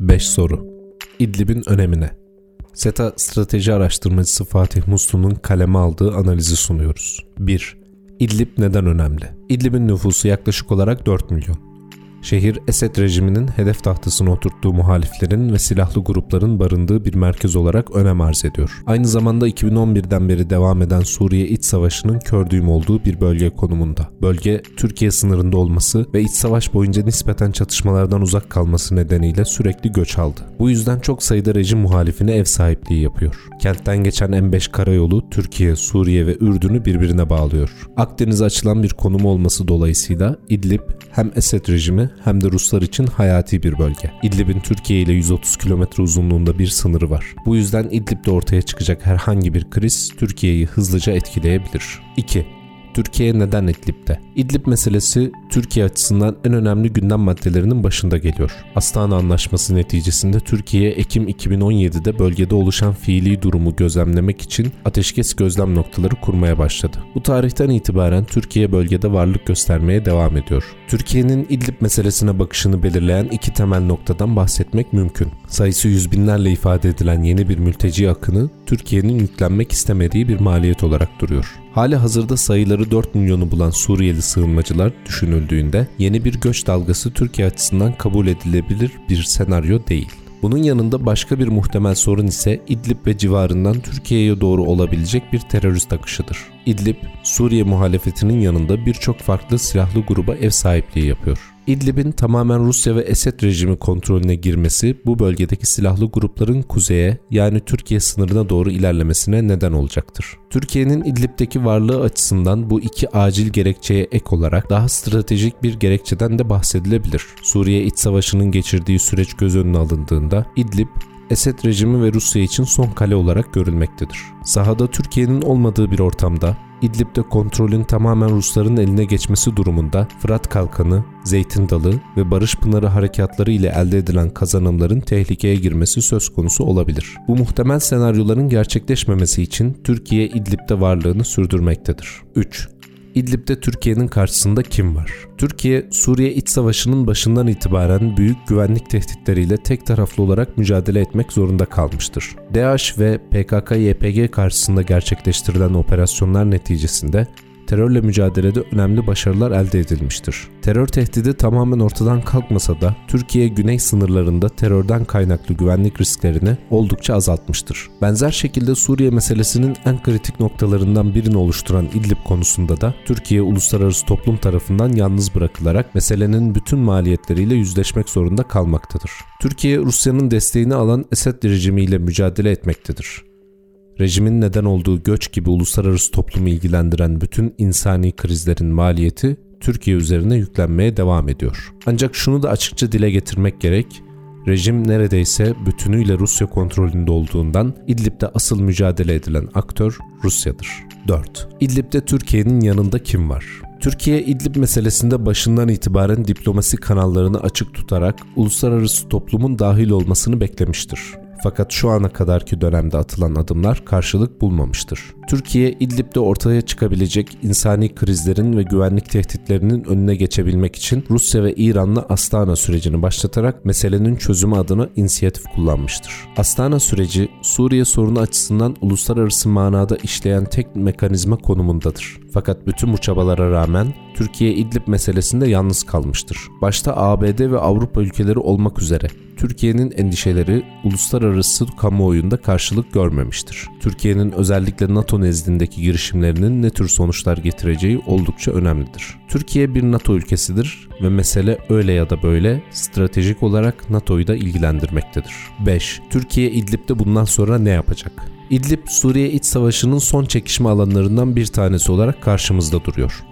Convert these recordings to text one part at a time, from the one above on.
5 soru. İdlib'in önemine. SETA strateji araştırmacısı Fatih Muslu'nun kaleme aldığı analizi sunuyoruz. 1. İdlib neden önemli? İdlib'in nüfusu yaklaşık olarak 4 milyon. Şehir Esed rejiminin hedef tahtasına oturttuğu muhaliflerin ve silahlı grupların barındığı bir merkez olarak önem arz ediyor. Aynı zamanda 2011'den beri devam eden Suriye iç savaşının kördüğüm olduğu bir bölge konumunda. Bölge Türkiye sınırında olması ve iç savaş boyunca nispeten çatışmalardan uzak kalması nedeniyle sürekli göç aldı. Bu yüzden çok sayıda rejim muhalifine ev sahipliği yapıyor. Kentten geçen M5 karayolu Türkiye, Suriye ve Ürdün'ü birbirine bağlıyor. Akdeniz'e açılan bir konum olması dolayısıyla İdlib hem Esed rejimi hem de Ruslar için hayati bir bölge. İdlib'in Türkiye ile 130 kilometre uzunluğunda bir sınırı var. Bu yüzden İdlib'de ortaya çıkacak herhangi bir kriz Türkiye'yi hızlıca etkileyebilir. 2. Türkiye neden İdlib'de? İdlib meselesi Türkiye açısından en önemli gündem maddelerinin başında geliyor. Astana Anlaşması neticesinde Türkiye Ekim 2017'de bölgede oluşan fiili durumu gözlemlemek için ateşkes gözlem noktaları kurmaya başladı. Bu tarihten itibaren Türkiye bölgede varlık göstermeye devam ediyor. Türkiye'nin İdlib meselesine bakışını belirleyen iki temel noktadan bahsetmek mümkün. Sayısı yüz binlerle ifade edilen yeni bir mülteci akını Türkiye'nin yüklenmek istemediği bir maliyet olarak duruyor. Hali hazırda sayıları 4 milyonu bulan Suriyeli sığınmacılar düşünüldüğünde yeni bir göç dalgası Türkiye açısından kabul edilebilir bir senaryo değil. Bunun yanında başka bir muhtemel sorun ise İdlib ve civarından Türkiye'ye doğru olabilecek bir terörist akışıdır. İdlib, Suriye muhalefetinin yanında birçok farklı silahlı gruba ev sahipliği yapıyor. İdlib'in tamamen Rusya ve Esed rejimi kontrolüne girmesi bu bölgedeki silahlı grupların kuzeye yani Türkiye sınırına doğru ilerlemesine neden olacaktır. Türkiye'nin İdlib'deki varlığı açısından bu iki acil gerekçeye ek olarak daha stratejik bir gerekçeden de bahsedilebilir. Suriye iç savaşının geçirdiği süreç göz önüne alındığında İdlib Esed rejimi ve Rusya için son kale olarak görülmektedir. Sahada Türkiye'nin olmadığı bir ortamda İdlib'de kontrolün tamamen Rusların eline geçmesi durumunda Fırat Kalkanı, Zeytin Dalı ve Barış Pınarı harekatları ile elde edilen kazanımların tehlikeye girmesi söz konusu olabilir. Bu muhtemel senaryoların gerçekleşmemesi için Türkiye İdlib'de varlığını sürdürmektedir. 3. İdlib'de Türkiye'nin karşısında kim var? Türkiye, Suriye iç savaşının başından itibaren büyük güvenlik tehditleriyle tek taraflı olarak mücadele etmek zorunda kalmıştır. DAEŞ ve PKK-YPG karşısında gerçekleştirilen operasyonlar neticesinde terörle mücadelede önemli başarılar elde edilmiştir. Terör tehdidi tamamen ortadan kalkmasa da Türkiye güney sınırlarında terörden kaynaklı güvenlik risklerini oldukça azaltmıştır. Benzer şekilde Suriye meselesinin en kritik noktalarından birini oluşturan İdlib konusunda da Türkiye uluslararası toplum tarafından yalnız bırakılarak meselenin bütün maliyetleriyle yüzleşmek zorunda kalmaktadır. Türkiye Rusya'nın desteğini alan Esed rejimiyle mücadele etmektedir rejimin neden olduğu göç gibi uluslararası toplumu ilgilendiren bütün insani krizlerin maliyeti Türkiye üzerine yüklenmeye devam ediyor. Ancak şunu da açıkça dile getirmek gerek, rejim neredeyse bütünüyle Rusya kontrolünde olduğundan İdlib'de asıl mücadele edilen aktör Rusya'dır. 4. İdlib'de Türkiye'nin yanında kim var? Türkiye İdlib meselesinde başından itibaren diplomasi kanallarını açık tutarak uluslararası toplumun dahil olmasını beklemiştir. Fakat şu ana kadarki dönemde atılan adımlar karşılık bulmamıştır. Türkiye İdlib'de ortaya çıkabilecek insani krizlerin ve güvenlik tehditlerinin önüne geçebilmek için Rusya ve İran'la Astana sürecini başlatarak meselenin çözümü adına inisiyatif kullanmıştır. Astana süreci Suriye sorunu açısından uluslararası manada işleyen tek mekanizma konumundadır. Fakat bütün bu çabalara rağmen Türkiye İdlib meselesinde yalnız kalmıştır. Başta ABD ve Avrupa ülkeleri olmak üzere Türkiye'nin endişeleri uluslararası kamuoyunda karşılık görmemiştir. Türkiye'nin özellikle NATO nezdindeki girişimlerinin ne tür sonuçlar getireceği oldukça önemlidir. Türkiye bir NATO ülkesidir ve mesele öyle ya da böyle stratejik olarak NATO'yu da ilgilendirmektedir. 5. Türkiye İdlib'de bundan sonra ne yapacak? İdlib, Suriye iç savaşının son çekişme alanlarından bir tanesi olarak karşımızda duruyor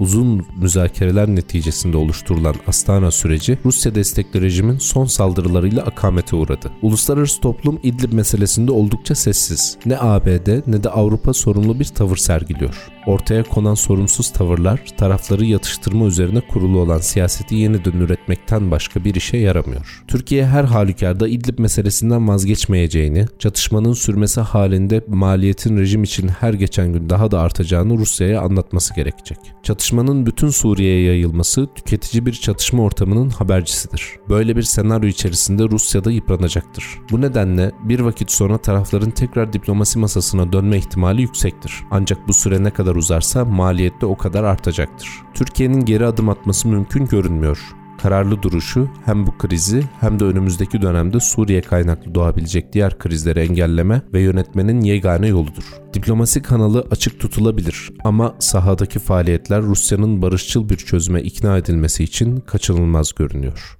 uzun müzakereler neticesinde oluşturulan Astana süreci Rusya destekli rejimin son saldırılarıyla akamete uğradı. Uluslararası toplum İdlib meselesinde oldukça sessiz. Ne ABD ne de Avrupa sorumlu bir tavır sergiliyor. Ortaya konan sorumsuz tavırlar tarafları yatıştırma üzerine kurulu olan siyaseti yeniden üretmekten başka bir işe yaramıyor. Türkiye her halükarda İdlib meselesinden vazgeçmeyeceğini, çatışmanın sürmesi halinde maliyetin rejim için her geçen gün daha da artacağını Rusya'ya anlatması gerekecek. Çatışma Çatışmanın bütün Suriye'ye yayılması tüketici bir çatışma ortamının habercisidir. Böyle bir senaryo içerisinde Rusya da yıpranacaktır. Bu nedenle bir vakit sonra tarafların tekrar diplomasi masasına dönme ihtimali yüksektir. Ancak bu süre ne kadar uzarsa maliyette o kadar artacaktır. Türkiye'nin geri adım atması mümkün görünmüyor kararlı duruşu hem bu krizi hem de önümüzdeki dönemde Suriye kaynaklı doğabilecek diğer krizleri engelleme ve yönetmenin yegane yoludur. Diplomasi kanalı açık tutulabilir ama sahadaki faaliyetler Rusya'nın barışçıl bir çözüme ikna edilmesi için kaçınılmaz görünüyor.